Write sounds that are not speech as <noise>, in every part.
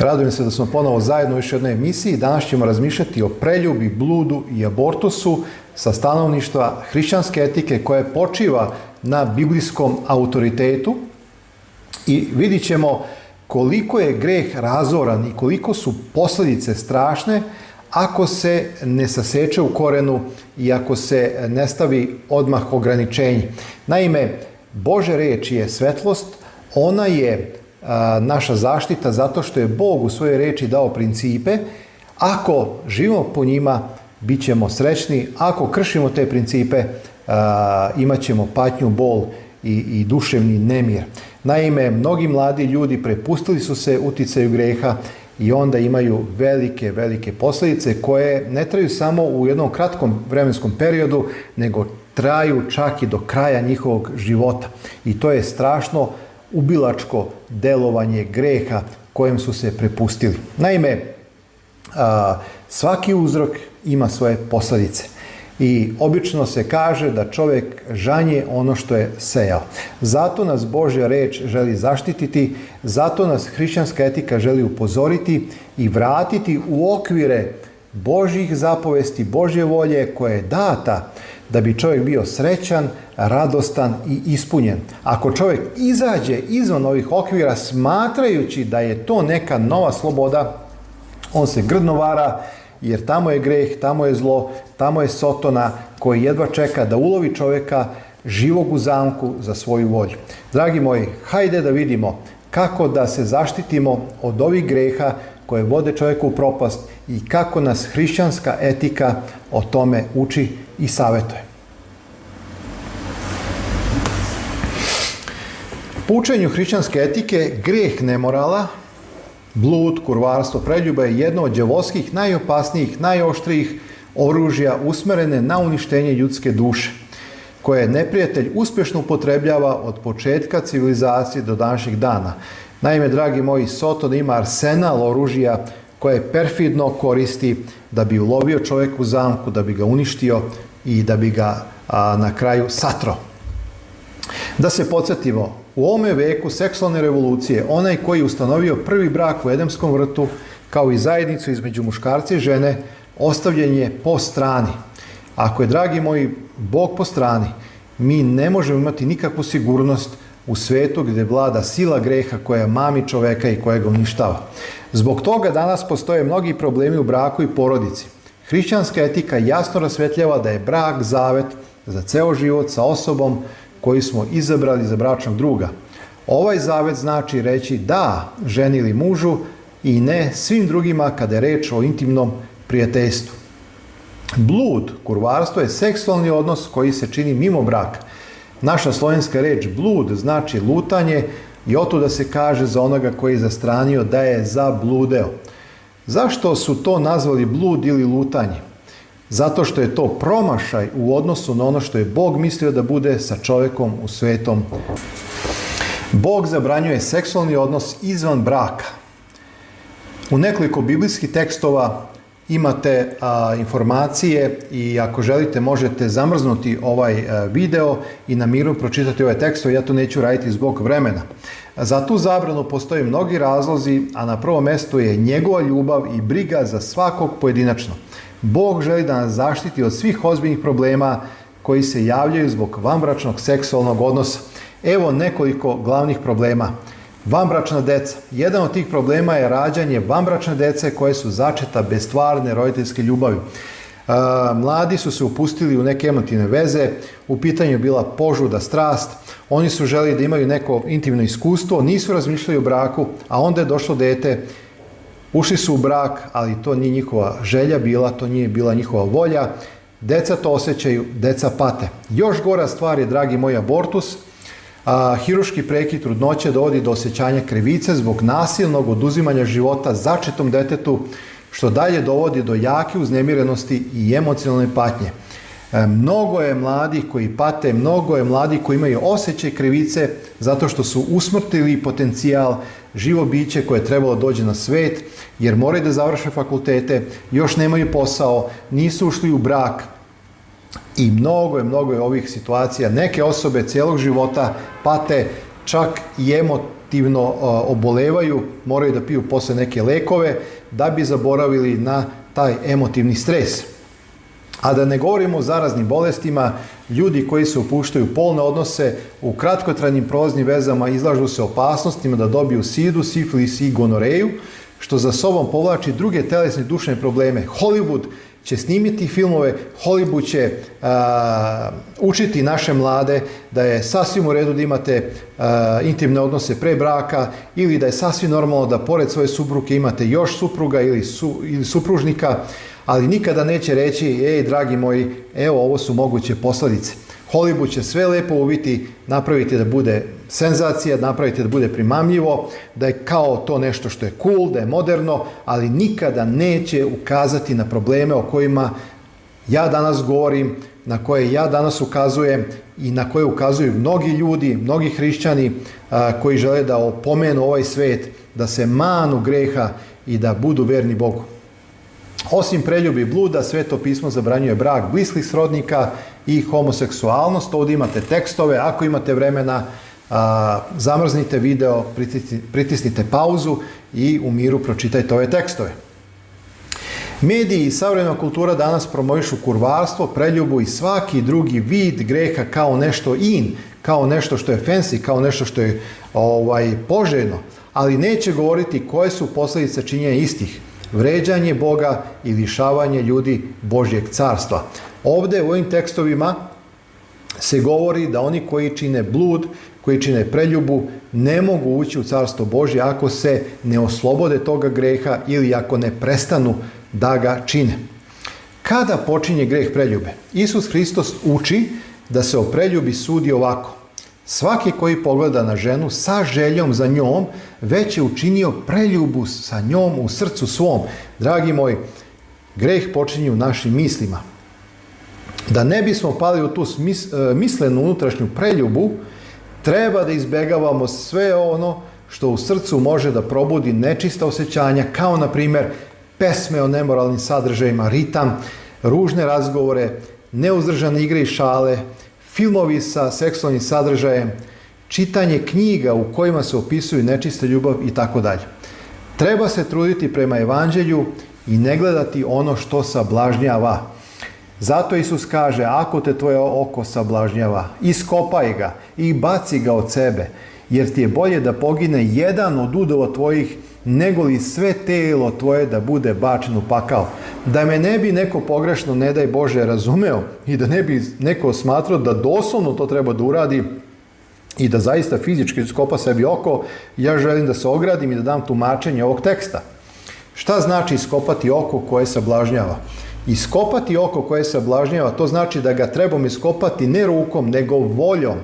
Radujem se da smo ponovo zajedno u još jednoj emisiji. Danas ćemo razmišljati o preljubi, bludu i abortusu sa stanovništva hrišćanske etike koje počiva na biblijskom autoritetu i vidit ćemo koliko je greh razoran i koliko su posledice strašne ako se ne saseče u korenu i ako se ne stavi odmah ograničenje. Naime, Bože reč je svetlost, ona je a, naša zaštita zato što je Bog u svojoj reči dao principe. Ako živimo po njima, bit ćemo srećni. Ako kršimo te principe, imat ćemo patnju, bol i, i duševni nemir. Naime, mnogi mladi ljudi prepustili su se uticaju greha i onda imaju velike, velike posledice koje ne traju samo u jednom kratkom vremenskom periodu, nego traju čak i do kraja njihovog života. I to je strašno ubilačko delovanje greha kojem su se prepustili. Naime, a, svaki uzrok ima svoje posledice. I obično se kaže da čovek žanje ono što je sejao. Zato nas Božja reč želi zaštititi, zato nas hrišćanska etika želi upozoriti i vratiti u okvire Božjih zapovesti, Božje volje koja je data da bi čovjek bio srećan, radostan i ispunjen. Ako čovjek izađe izvan ovih okvira smatrajući da je to neka nova sloboda, on se grdno vara jer tamo je greh, tamo je zlo, tamo je sotona koji jedva čeka da ulovi čovjeka živog u zamku za svoju volju. Dragi moji, hajde da vidimo kako da se zaštitimo od ovih greha koje vode čovjeku u propast i kako nas hrišćanska etika o tome uči i savetuje. Po učenju hrišćanske etike, greh nemorala, blud, kurvarstvo, preljuba je jedno od djevolskih, najopasnijih, najoštrijih oružja usmerene na uništenje ljudske duše, koje neprijatelj uspješno upotrebljava od početka civilizacije do današnjeg dana. Naime, dragi moji, Soton ima arsenal oružja koje perfidno koristi da bi ulovio čovjek u zamku, da bi ga uništio, i da bi ga a, na kraju satro. Da se podsjetimo, u ovome veku seksualne revolucije, onaj koji je ustanovio prvi brak u Edemskom vrtu, kao i zajednicu između muškarca i žene, ostavljen je po strani. Ako je, dragi moji, Bog po strani, mi ne možemo imati nikakvu sigurnost u svetu gde vlada sila greha koja mami čoveka i koja ga uništava. Zbog toga danas postoje mnogi problemi u braku i porodici. Hrišćanska etika jasno rasvetljava da je brak zavet za ceo život sa osobom koju smo izabrali za bračnog druga. Ovaj zavet znači reći da ženi ili mužu i ne svim drugima kada je reč o intimnom prijateljstvu. Blud, kurvarstvo je seksualni odnos koji se čini mimo braka. Naša slovenska reč blud znači lutanje i otuda se kaže za onoga koji je zastranio da je zabludeo. Zašto su to nazvali blud ili lutanje? Zato što je to promašaj u odnosu na ono što je Bog mislio da bude sa čovjekom u svetom. Bog zabranjuje seksualni odnos izvan braka. U nekoliko biblijskih tekstova imate a, informacije i ako želite možete zamrznuti ovaj a, video i na miru pročitati ove ovaj tekstove. Ja to neću raditi zbog vremena. Za tu zabranu postoje mnogi razlozi, a na prvo mestu je njegova ljubav i briga za svakog pojedinačno. Bog želi da nas zaštiti od svih ozbiljnih problema koji se javljaju zbog vanbračnog seksualnog odnosa. Evo nekoliko glavnih problema. Vanbračna deca. Jedan od tih problema je rađanje vanbračne dece koje su začeta bez stvarne roditeljske ljubavi. Mladi su se upustili u neke emotivne veze, u pitanju je bila požuda strast, oni su želi da imaju neko intimno iskustvo, nisu razmišljali o braku, a onda je došlo dete, ušli su u brak, ali to nije njihova želja bila, to nije bila njihova volja, deca to osjećaju, deca pate. Još gora stvar je, dragi moj, abortus, a, hiruški prekid trudnoće dovodi do osjećanja krivice zbog nasilnog oduzimanja života začetom detetu, što dalje dovodi do jake uznemirenosti i emocionalne patnje. E, mnogo je mladih koji pate, mnogo je mladih koji imaju osjećaj krivice zato što su usmrtili potencijal živo biće koje je trebalo da dođe na svet, jer moraju da završe fakultete, još nemaju posao, nisu ušli u brak, i mnogo je, mnogo je ovih situacija. Neke osobe cijelog života pate čak i emotivno aktivno obolevaju, moraju da piju posle neke lekove da bi zaboravili na taj emotivni stres. A da ne govorimo o zaraznim bolestima, ljudi koji se upuštaju polne odnose u kratkotrajnim proznim vezama izlažu se opasnostima da dobiju sidu, sifilis i gonoreju, što za sobom povlači druge telesne dušne probleme. Hollywood će snimiti filmove, Hollywood će a, učiti naše mlade da je sasvim u redu da imate a, intimne odnose pre braka ili da je sasvim normalno da pored svoje supruge imate još supruga ili, su, ili supružnika, ali nikada neće reći, ej dragi moji, evo ovo su moguće posledice. Hollywood će sve lepo uviti, napraviti da bude senzacija, napraviti da bude primamljivo, da je kao to nešto što je cool, da je moderno, ali nikada neće ukazati na probleme o kojima ja danas govorim, na koje ja danas ukazujem i na koje ukazuju mnogi ljudi, mnogi hrišćani a, koji žele da opomenu ovaj svet, da se manu greha i da budu verni Bogu. Osim preljubi bluda, sveto pismo zabranjuje brak bliskih srodnika i homoseksualnost. Ovdje imate tekstove, ako imate vremena, a, zamrznite video, pritisnite, pauzu i u miru pročitajte ove tekstove. Mediji i savremena kultura danas promovišu kurvarstvo, preljubu i svaki drugi vid greha kao nešto in, kao nešto što je fancy, kao nešto što je ovaj, poželjno, ali neće govoriti koje su posljedice činjenja istih vređanje Boga i lišavanje ljudi Božjeg carstva. Ovde u ovim tekstovima se govori da oni koji čine blud, koji čine preljubu, ne mogu ući u carstvo Božje ako se ne oslobode toga greha ili ako ne prestanu da ga čine. Kada počinje greh preljube? Isus Hristos uči da se o preljubi sudi ovako. Svaki koji pogleda na ženu sa željom za njom, već je učinio preljubu sa njom u srcu svom. Dragi moj, greh počinje u našim mislima. Da ne bismo pali u tu smis, e, mislenu unutrašnju preljubu, treba da izbegavamo sve ono što u srcu može da probudi nečista osjećanja, kao na primjer pesme o nemoralnim sadržajima, ritam, ružne razgovore, neuzdržane igre i šale, filmovi sa seksualnim sadržajem, čitanje knjiga u kojima se opisuju nečista ljubav i tako dalje. Treba se truditi prema evanđelju i ne gledati ono što sablažnjava. Zato Isus kaže, ako te tvoje oko sablažnjava, iskopaj ga i baci ga od sebe, jer ti je bolje da pogine jedan od udova tvojih nego li sve telo tvoje da bude bačen u pakao. Da me ne bi neko pogrešno, ne daj Bože, razumeo i da ne bi neko smatrao da doslovno to treba da uradi i da zaista fizički skopa sebi oko, ja želim da se ogradim i da dam tumačenje ovog teksta. Šta znači iskopati oko koje sablažnjava? Iskopati oko koje sablažnjava, to znači da ga trebam iskopati ne rukom, nego voljom.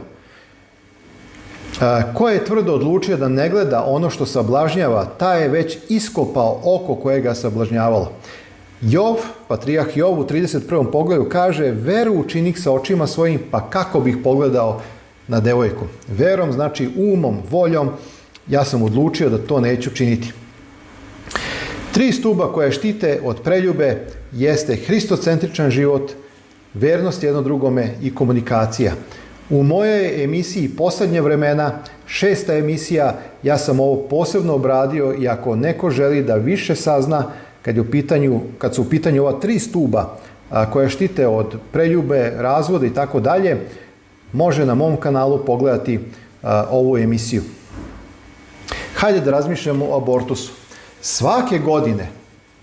Ko je tvrdo odlučio da ne gleda ono što sablažnjava, ta je već iskopao oko koje ga sablažnjavalo. Jov, patrijah Jov u 31. pogledu kaže veru učinik sa očima svojim, pa kako bih pogledao na devojku. Verom znači umom, voljom, ja sam odlučio da to neću činiti. Tri stuba koje štite od preljube jeste hristocentričan život, vernost jedno drugome i komunikacija. U mojej emisiji Poslednje vremena, šesta emisija, ja sam ovo posebno obradio i ako neko želi da više sazna kad, je u pitanju, kad su u pitanju ova tri stuba a, koja štite od preljube, razvoda i tako dalje, može na mom kanalu pogledati a, ovu emisiju. Hajde da razmišljamo o abortusu. Svake godine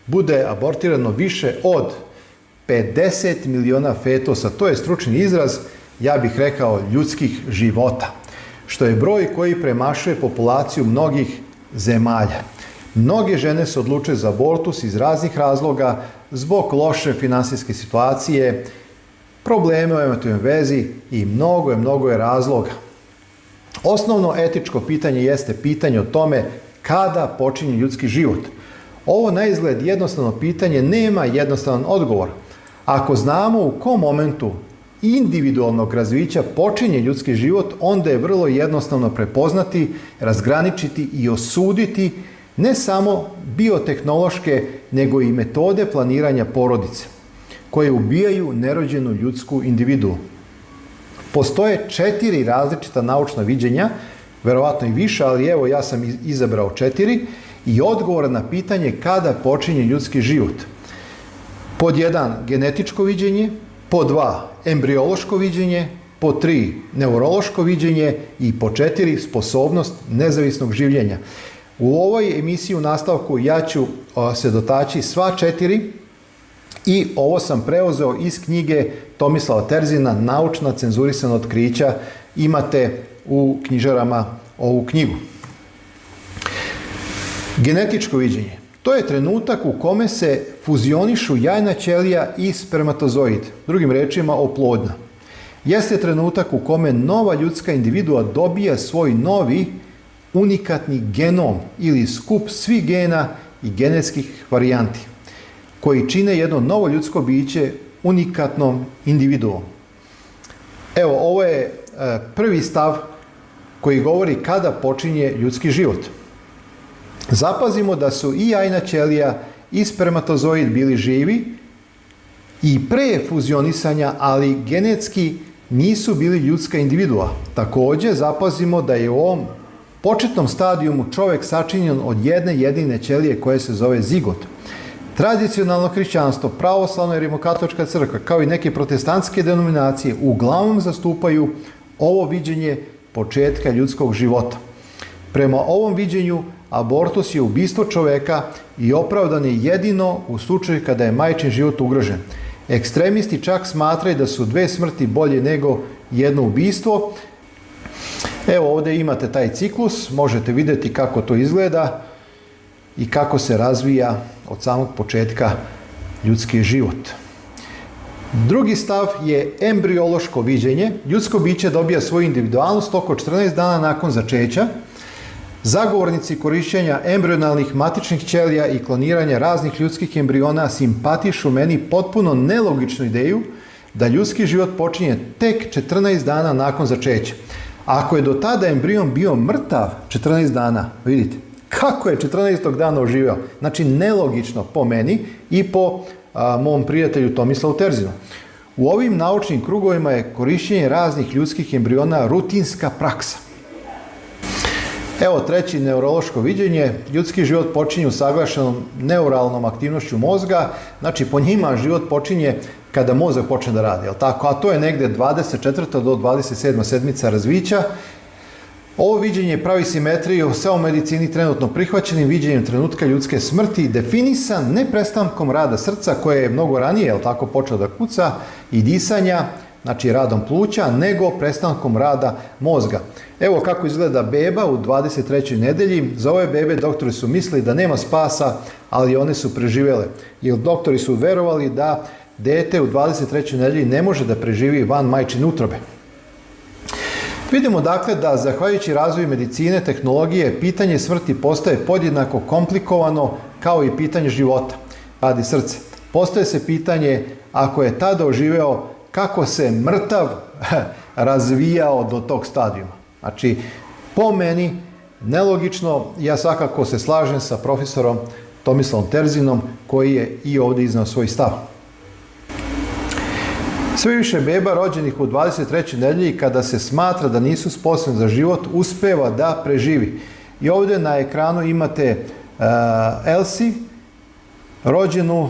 bude abortirano više od 50 miliona fetosa, to je stručni izraz, ja bih rekao ljudskih života, što je broj koji premašuje populaciju mnogih zemalja. Mnoge žene se odluče za abortus iz raznih razloga zbog loše finansijske situacije, probleme u emotivnoj vezi i mnogo je, mnogo je razloga. Osnovno etičko pitanje jeste pitanje o tome kada počinje ljudski život. Ovo na izgled jednostavno pitanje nema jednostavan odgovor. Ako znamo u kom momentu individualnog razvića počinje ljudski život, onda je vrlo jednostavno prepoznati, razgraničiti i osuditi ne samo biotehnološke, nego i metode planiranja porodice, koje ubijaju nerođenu ljudsku individu. Postoje četiri različita naučna viđenja, verovatno i više, ali evo ja sam izabrao četiri, i odgovor na pitanje kada počinje ljudski život. Pod jedan, genetičko viđenje, po dva embriološko viđenje, po tri neurološko viđenje i po četiri sposobnost nezavisnog življenja. U ovoj emisiji u nastavku ja ću se dotaći sva četiri i ovo sam preuzeo iz knjige Tomislava Terzina Naučna cenzurisana otkrića imate u knjižarama ovu knjigu. Genetičko viđenje. To je trenutak u kome se fuzionišu jajna ćelija i spermatozoid, drugim rečima oplodna. Jeste trenutak u kome nova ljudska individua dobija svoj novi unikatni genom ili skup svih gena i genetskih varijanti koji čine jedno novo ljudsko biće unikatnom individuom. Evo, ovo je e, prvi stav koji govori kada počinje ljudski život zapazimo da su i jajna ćelija i spermatozoid bili živi i pre fuzionisanja, ali genetski nisu bili ljudska individua. Takođe, zapazimo da je u ovom početnom stadijumu čovek sačinjen od jedne jedine ćelije koje se zove zigot. Tradicionalno hrišćanstvo, pravoslavna i rimokatolička crkva, kao i neke protestantske denominacije, uglavnom zastupaju ovo viđenje početka ljudskog života. Prema ovom viđenju abortus je ubistvo čoveka i opravdan je jedino u slučaju kada je majčin život ugrožen. Ekstremisti čak smatraju da su dve smrti bolje nego jedno ubistvo. Evo ovdje imate taj ciklus, možete videti kako to izgleda i kako se razvija od samog početka ljudski život. Drugi stav je embriološko viđenje. Ljudsko biće dobija svoju individualnost oko 14 dana nakon začeća. Zagovornici korišćenja embrionalnih matičnih ćelija i kloniranja raznih ljudskih embriona simpatišu meni potpuno nelogičnu ideju da ljudski život počinje tek 14 dana nakon začeća. Ako je do tada embrion bio mrtav 14 dana, vidite, kako je 14. dana oživio? Znači, nelogično po meni i po a, mom prijatelju Tomislavu Terzinu. U ovim naučnim krugovima je korišćenje raznih ljudskih embriona rutinska praksa. Evo treći neurološko viđenje. Ljudski život počinje u saglašenom neuralnom aktivnošću mozga. Znači po njima život počinje kada mozak počne da radi, jel tako? A to je negde 24. do 27. sedmica razvića. Ovo viđenje pravi simetriju sa u medicini trenutno prihvaćenim viđenjem trenutka ljudske smrti, definisan neprestankom rada srca koje je mnogo ranije, jel tako, počeo da kuca i disanja, znači radom pluća, nego prestankom rada mozga. Evo kako izgleda beba u 23. nedelji. Za ove bebe doktori su mislili da nema spasa, ali one su preživele. Jer doktori su verovali da dete u 23. nedelji ne može da preživi van majčine utrobe. Vidimo dakle da zahvaljujući razvoju medicine, tehnologije, pitanje smrti postaje podjednako komplikovano kao i pitanje života, radi srce. Postaje se pitanje ako je tada oživeo kako se mrtav <laughs> razvijao do tog stadijuma. Znači, po meni, nelogično, ja svakako se slažem sa profesorom Tomislavom Terzinom, koji je i ovde iznao svoj stav. Sve više beba rođenih u 23. nedelji kada se smatra da nisu sposobni za život uspeva da preživi. I ovde na ekranu imate uh, Elsie, rođenu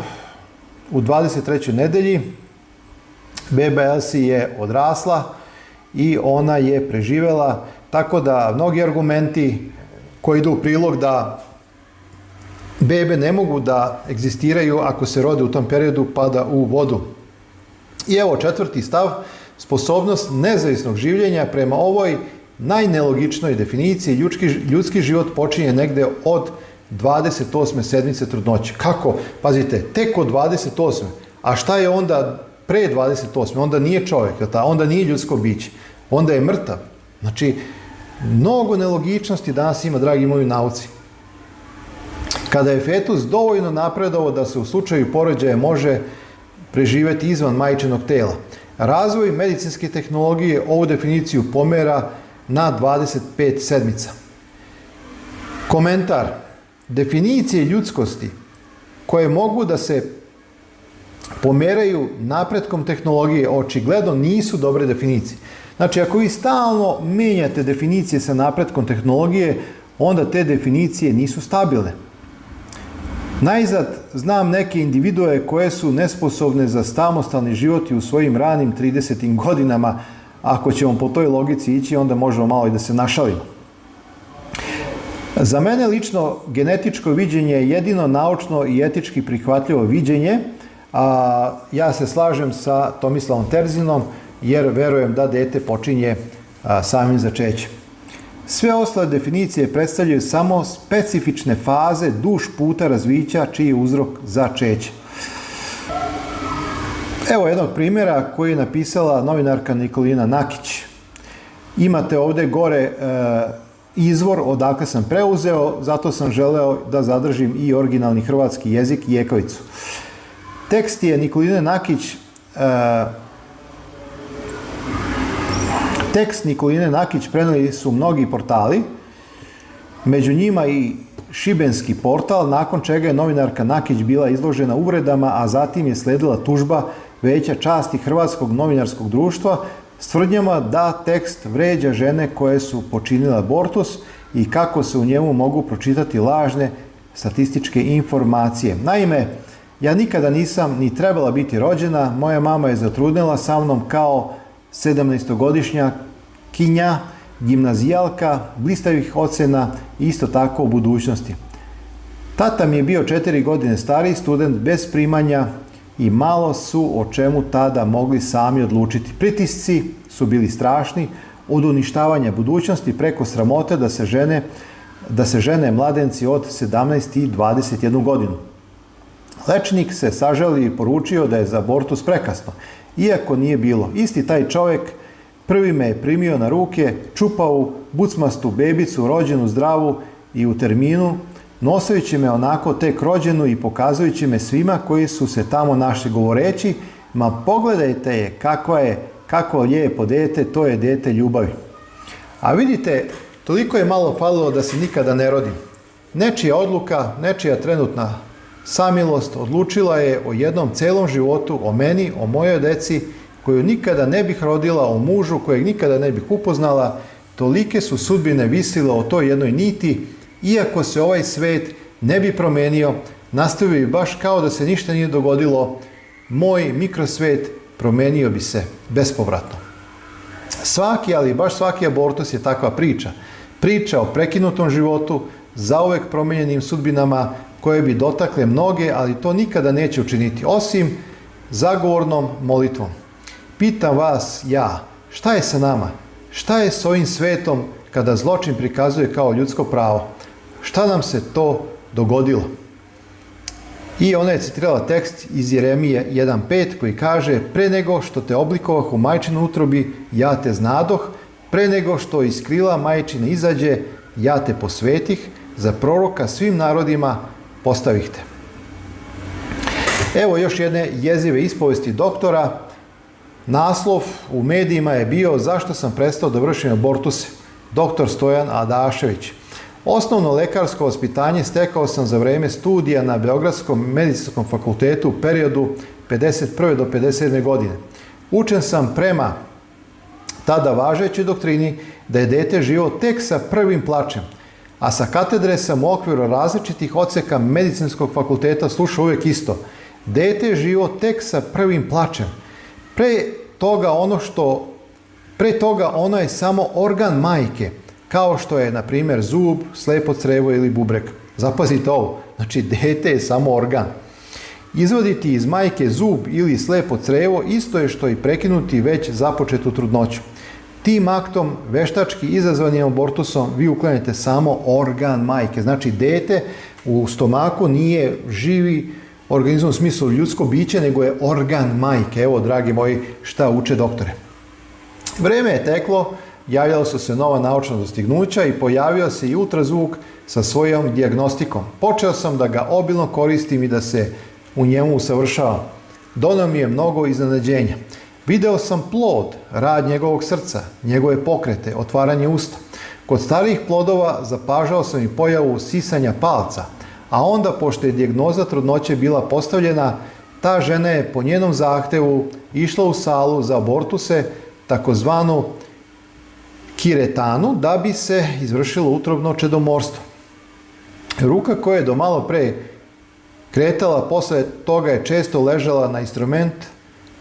u 23. nedelji Beba Elsie je odrasla i ona je preživela, tako da mnogi argumenti koji idu u prilog da bebe ne mogu da egzistiraju ako se rode u tom periodu pada u vodu. I evo četvrti stav, sposobnost nezavisnog življenja prema ovoj najnelogičnoj definiciji ljudski, ljudski život počinje negde od 28. sedmice trudnoće. Kako? Pazite, tek od 28. A šta je onda pre 28. onda nije čovjek, onda nije ljudsko biće, onda je mrtav. Znači, mnogo nelogičnosti danas ima, dragi moji, nauci. Kada je fetus dovoljno napredovao da se u slučaju porođaja može preživjeti izvan majčinog tela. Razvoj medicinske tehnologije ovu definiciju pomera na 25 sedmica. Komentar. Definicije ljudskosti koje mogu da se pomeraju napretkom tehnologije, očigledno nisu dobre definicije. Znači, ako vi stalno menjate definicije sa napretkom tehnologije, onda te definicije nisu stabilne. Najzad znam neke individue koje su nesposobne za samostalni život i u svojim ranim 30. godinama, ako ćemo po toj logici ići, onda možemo malo i da se našalimo. Za mene lično genetičko viđenje je jedino naučno i etički prihvatljivo viđenje a ja se slažem sa Tomislavom Terzinom, jer verujem da dete počinje a, samim začećem. Sve ostale definicije predstavljaju samo specifične faze duž puta razvića čiji je uzrok začeće. Evo jednog primjera koji je napisala novinarka Nikolina Nakić. Imate ovde gore e, izvor odakle sam preuzeo, zato sam želeo da zadržim i originalni hrvatski jezik i jekavicu. Tekst je Nikoline Nakić e, tekst Nikoline Nakić preneli su mnogi portali, među njima i Šibenski portal, nakon čega je novinarka Nakić bila izložena uvredama, a zatim je sledila tužba veća časti Hrvatskog novinarskog društva s tvrdnjama da tekst vređa žene koje su počinile abortus i kako se u njemu mogu pročitati lažne statističke informacije. Naime, Ja nikada nisam ni trebala biti rođena, moja mama je zatrudnila sa mnom kao 17-godišnja kinja, gimnazijalka, blistavih ocena i isto tako u budućnosti. Tata mi je bio 4 godine stariji student bez primanja i malo su o čemu tada mogli sami odlučiti. Pritisci su bili strašni, od uništavanja budućnosti preko sramote da se žene, da se žene mladenci od 17 i 21 godinu. Lečnik se sažali i poručio da je za abortus prekasno, iako nije bilo. Isti taj čovjek prvi me je primio na ruke, čupao bucmastu bebicu, rođenu zdravu i u terminu, nosajući me onako tek rođenu i pokazujući me svima koji su se tamo našli govoreći, ma pogledajte je kakva je, kako lijepo dete, to je dete ljubavi. A vidite, toliko je malo falilo da se nikada ne rodim. Nečija odluka, nečija trenutna Samilost odlučila je o jednom celom životu, o meni, o mojoj deci, koju nikada ne bih rodila, o mužu kojeg nikada ne bih upoznala, tolike su sudbine visile o toj jednoj niti, iako se ovaj svet ne bi promenio, nastavio bi baš kao da se ništa nije dogodilo, moj mikrosvet promenio bi se bespovratno. Svaki, ali baš svaki abortus je takva priča. Priča o prekinutom životu, zauvek promenjenim sudbinama, koje bi dotakle mnoge, ali to nikada neće učiniti, osim zagovornom molitvom. Pitam vas ja, šta je sa nama? Šta je s ovim svetom kada zločin prikazuje kao ljudsko pravo? Šta nam se to dogodilo? I ona je citirala tekst iz Jeremije 1.5 koji kaže Pre nego što te oblikovah u majčinu utrobi, ja te znadoh, pre nego što iz krila majčine izađe, ja te posvetih za proroka svim narodima, postavite. Evo još jedne jezive ispovesti doktora. Naslov u medijima je bio zašto sam prestao da vršim abortuse. Doktor Stojan Adašević. Osnovno lekarsko ospitanje stekao sam za vreme studija na Beogradskom medicinskom fakultetu u periodu 51. do 57. godine. Učen sam prema tada važećoj doktrini da je dete živo tek sa prvim plačem – a sa katedre sam u okviru različitih oceka medicinskog fakulteta slušao uvek isto. Dete je živo tek sa prvim plačem. Pre toga ono što Pre toga ono je samo organ majke, kao što je, na primjer, zub, slepo crevo ili bubrek. Zapazite ovo, znači dete je samo organ. Izvoditi iz majke zub ili slepo crevo isto je što i prekinuti već započetu trudnoću. Tim aktom veštački izazvanim abortusom vi uklanjate samo organ majke. Znači, dete u stomaku nije živi organizam u smislu ljudsko biće, nego je organ majke. Evo, dragi moji, šta uče doktore. Vreme je teklo, javljala su se nova naučna dostignuća i pojavio se i ultrazvuk sa svojom diagnostikom. Počeo sam da ga obilno koristim i da se u njemu usavršavam. Donao mi je mnogo iznenađenja. Video sam plod, rad njegovog srca, njegove pokrete, otvaranje usta. Kod starih plodova zapažao sam i pojavu sisanja palca, a onda pošto je dijagnoza trudnoće bila postavljena, ta žena je po njenom zahtevu išla u salu za abortuse, takozvanu kiretanu, da bi se izvršilo utrobno čedomorstvo. Ruka koja je do malo pre kretala, posle toga je često ležala na instrument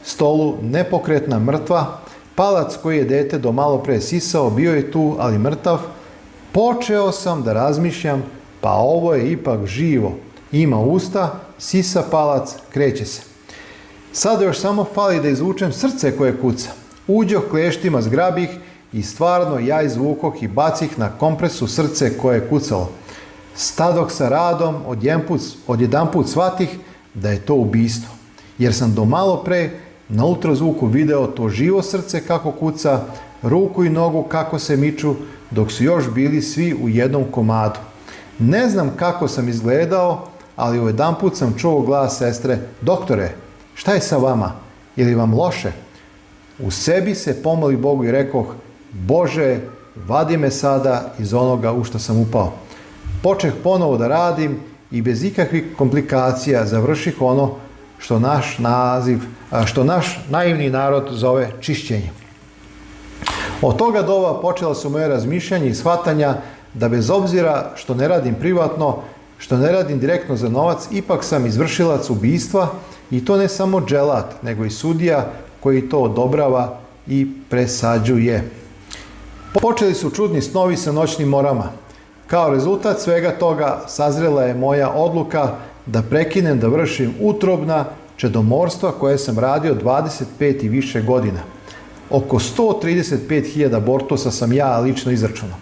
stolu, nepokretna, mrtva, palac koji je dete do malo pre sisao, bio je tu, ali mrtav, počeo sam da razmišljam, pa ovo je ipak živo, ima usta, sisa palac, kreće se. Sada još samo fali da izvučem srce koje kuca. Uđoh kleštima zgrabih i stvarno ja izvukoh i bacih na kompresu srce koje je kucalo. Stadok sa radom odjedanput, odjedanput shvatih da je to ubistvo. Jer sam do malo pre na ultrazvuku video to živo srce kako kuca, ruku i nogu kako se miču, dok su još bili svi u jednom komadu. Ne znam kako sam izgledao, ali u jedan put sam čuo glas sestre, doktore, šta je sa vama? Je li vam loše? U sebi se pomoli Bogu i rekoh, Bože, vadi me sada iz onoga u što sam upao. Počeh ponovo da radim i bez ikakvih komplikacija završih ono što naš naziv što naš naivni narod zove čišćenje. Od toga doba počela su moje razmišljanje i shvatanja da bez obzira što ne radim privatno, što ne radim direktno za novac, ipak sam izvršilac ubistva i to ne samo dželat, nego i sudija koji to odobrava i presađuje. Počeli su čudni snovi sa noćnim morama. Kao rezultat svega toga sazrela je moja odluka da prekinem da vršim utrobna čedomorstva koje sam radio 25 i više godina. Oko 135.000 bortosa sam ja lično izračunao.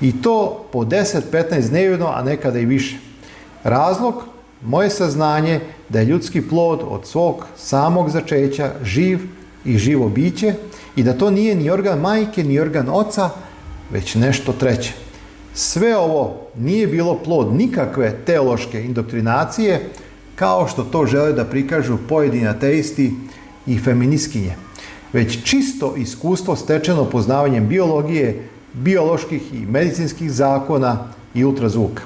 I to po 10-15 dnevno, a nekada i više. Razlog, moje saznanje da je ljudski plod od svog samog začeća živ i živo biće i da to nije ni organ majke, ni organ oca, već nešto treće. Sve ovo nije bilo plod nikakve teološke indoktrinacije, kao što to žele da prikažu pojedina teisti i feminiskinje, već čisto iskustvo stečeno poznavanjem biologije, bioloških i medicinskih zakona i ultrazvuka.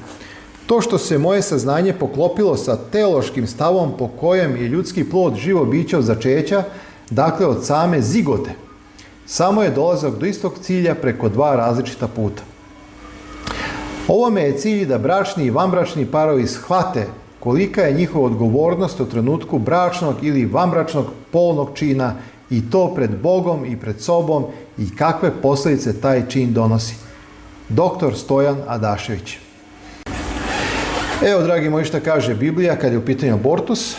To što se moje saznanje poklopilo sa teološkim stavom po kojem je ljudski plod živo biće od začeća, dakle od same zigote, samo je dolazak do istog cilja preko dva različita puta. Ovome je cilj da bračni i vanbračni parovi shvate kolika je njihova odgovornost u trenutku bračnog ili vanbračnog polnog čina i to pred Bogom i pred sobom i kakve posledice taj čin donosi. Doktor Stojan Adašević. Evo, dragi moji, šta kaže Biblija kad je u pitanju abortus.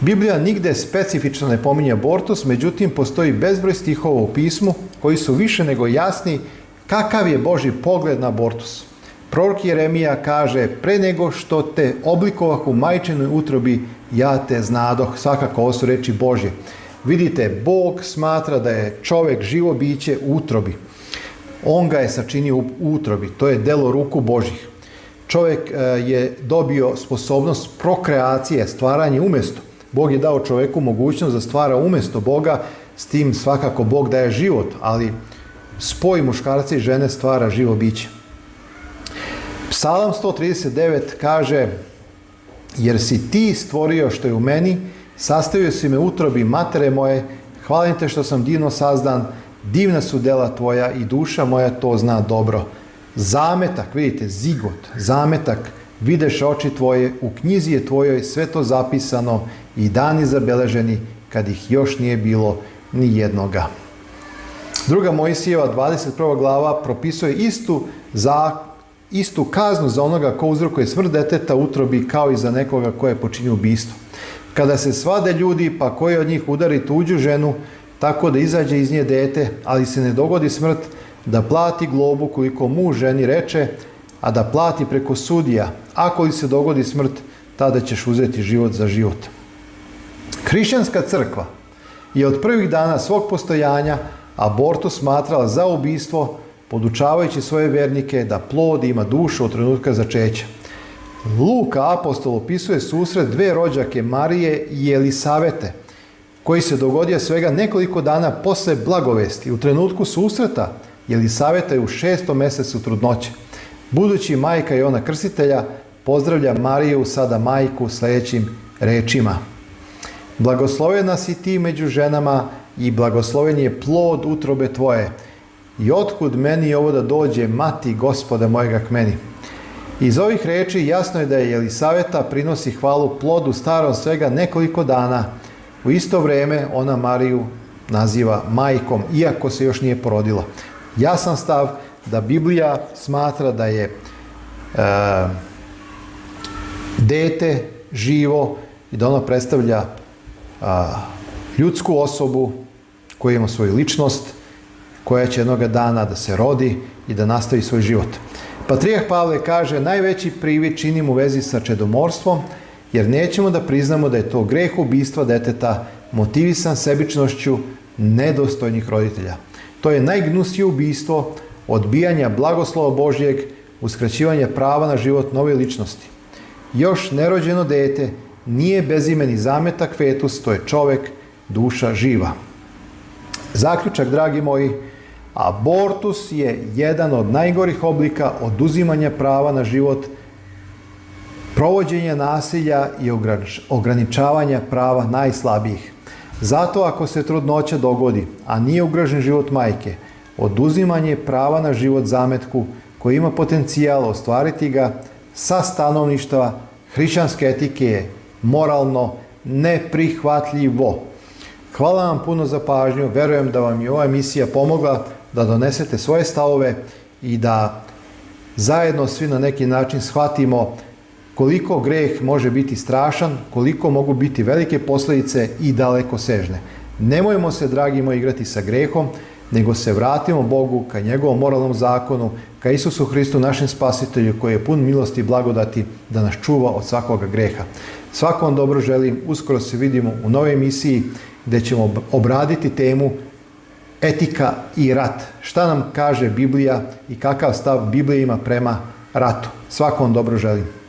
Biblija nigde specifično ne pominje abortus, međutim postoji bezbroj stihova u pismu koji su više nego jasni kakav je Boži pogled na abortus. Prorok Jeremija kaže, pre nego što te oblikovah u majčinoj utrobi, ja te znadoh, svakako ovo su reči Božje. Vidite, Bog smatra da je čovek živo biće u utrobi. On ga je sačinio u utrobi, to je delo ruku Božih. Čovek e, je dobio sposobnost prokreacije, stvaranje umesto. Bog je dao čoveku mogućnost da stvara umesto Boga, s tim svakako Bog daje život, ali spoj muškarca i žene stvara živo biće. Psalam 139 kaže Jer si ti stvorio što je u meni, sastavio si me utrobi matere moje, hvalim te što sam divno sazdan, divna su dela tvoja i duša moja to zna dobro. Zametak, vidite, zigot, zametak, videš oči tvoje, u knjizi je tvojoj sve to zapisano i dani zabeleženi kad ih još nije bilo ni jednoga. Druga Mojsijeva, 21. glava, propisuje istu za, istu kaznu za onoga ko uzrokuje smrt deteta utrobi kao i za nekoga ko je počinio ubistvo. Kada se svade ljudi, pa koji od njih udari tuđu ženu, tako da izađe iz nje dete, ali se ne dogodi smrt, da plati globu koliko mu ženi reče, a da plati preko sudija. Ako li se dogodi smrt, tada ćeš uzeti život za život. Hrišćanska crkva je od prvih dana svog postojanja abortus smatrala za ubistvo podučavajući svoje vernike da plod ima dušu od trenutka začeća. Luka apostol opisuje susret dve rođake Marije i Elisavete, koji se dogodio svega nekoliko dana posle blagovesti. U trenutku susreta Elisaveta je u šestom mesecu trudnoće. Budući majka i ona krstitelja pozdravlja Mariju, sada majku, sljedećim rečima. Blagoslovena si ti među ženama i blagosloven je plod utrobe tvoje i otkud meni ovo da dođe mati gospoda mojega k meni. Iz ovih reči jasno je da je Elisaveta prinosi hvalu plodu starom svega nekoliko dana. U isto vreme ona Mariju naziva majkom, iako se još nije porodila. Jasan stav da Biblija smatra da je e, dete živo i da ona predstavlja a, ljudsku osobu koja ima svoju ličnost, koja će jednoga dana da se rodi i da nastavi svoj život. Patrijeh Pavle kaže, najveći privid činim u vezi sa čedomorstvom, jer nećemo da priznamo da je to greh ubistva deteta motivisan sebičnošću nedostojnih roditelja. To je najgnusije ubistvo odbijanja blagoslova Božjeg, uskraćivanja prava na život nove ličnosti. Još nerođeno dete nije bezimeni zametak fetus, to je čovek, duša živa. Zaključak, dragi moji, Abortus je jedan od najgorih oblika oduzimanja prava na život, provođenja nasilja i ograničavanja prava najslabijih. Zato ako se trudnoća dogodi, a nije ugrožen život majke, oduzimanje prava na život zametku koji ima potencijal ostvariti ga sa stanovništva hrišćanske etike je moralno neprihvatljivo. Hvala vam puno za pažnju, verujem da vam je ova emisija pomogla da donesete svoje stavove i da zajedno svi na neki način shvatimo koliko greh može biti strašan, koliko mogu biti velike posljedice i daleko sežne. Nemojmo se, dragi moji, igrati sa grehom, nego se vratimo Bogu, ka njegovom moralnom zakonu, ka Isusu Hristu, našem spasitelju, koji je pun milosti i blagodati da nas čuva od svakoga greha. Svako vam dobro želim, uskoro se vidimo u novoj emisiji gdje ćemo obraditi temu etika i rat. Šta nam kaže Biblija i kakav stav Biblija ima prema ratu? Svako vam dobro želim.